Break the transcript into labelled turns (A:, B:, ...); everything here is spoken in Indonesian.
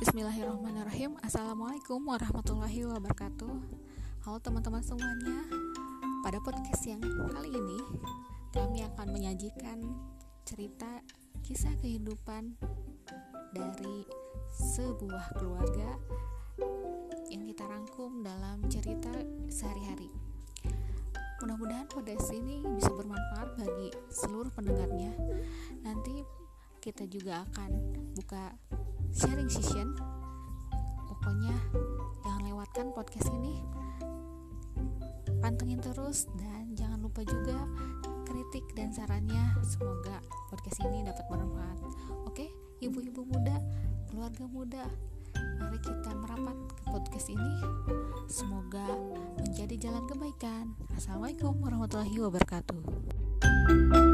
A: Bismillahirrahmanirrahim. Assalamualaikum warahmatullahi wabarakatuh. Halo teman-teman semuanya. Pada podcast yang kali ini Kami akan menyajikan cerita kisah kehidupan Dari sebuah keluarga Yang kita rangkum dalam cerita sehari-hari. Mudah-mudahan podcast ini bisa bermanfaat bagi seluruh pendengarnya. Nanti kita juga akan buka sharing session. Pokoknya jangan lewatkan podcast ini. Pantengin terus dan jangan lupa juga kritik dan sarannya. Semoga podcast ini dapat bermanfaat. Oke, ibu-ibu muda, keluarga muda, mari kita merapat ke podcast ini. Semoga menjadi jalan kebaikan. Assalamualaikum warahmatullahi wabarakatuh.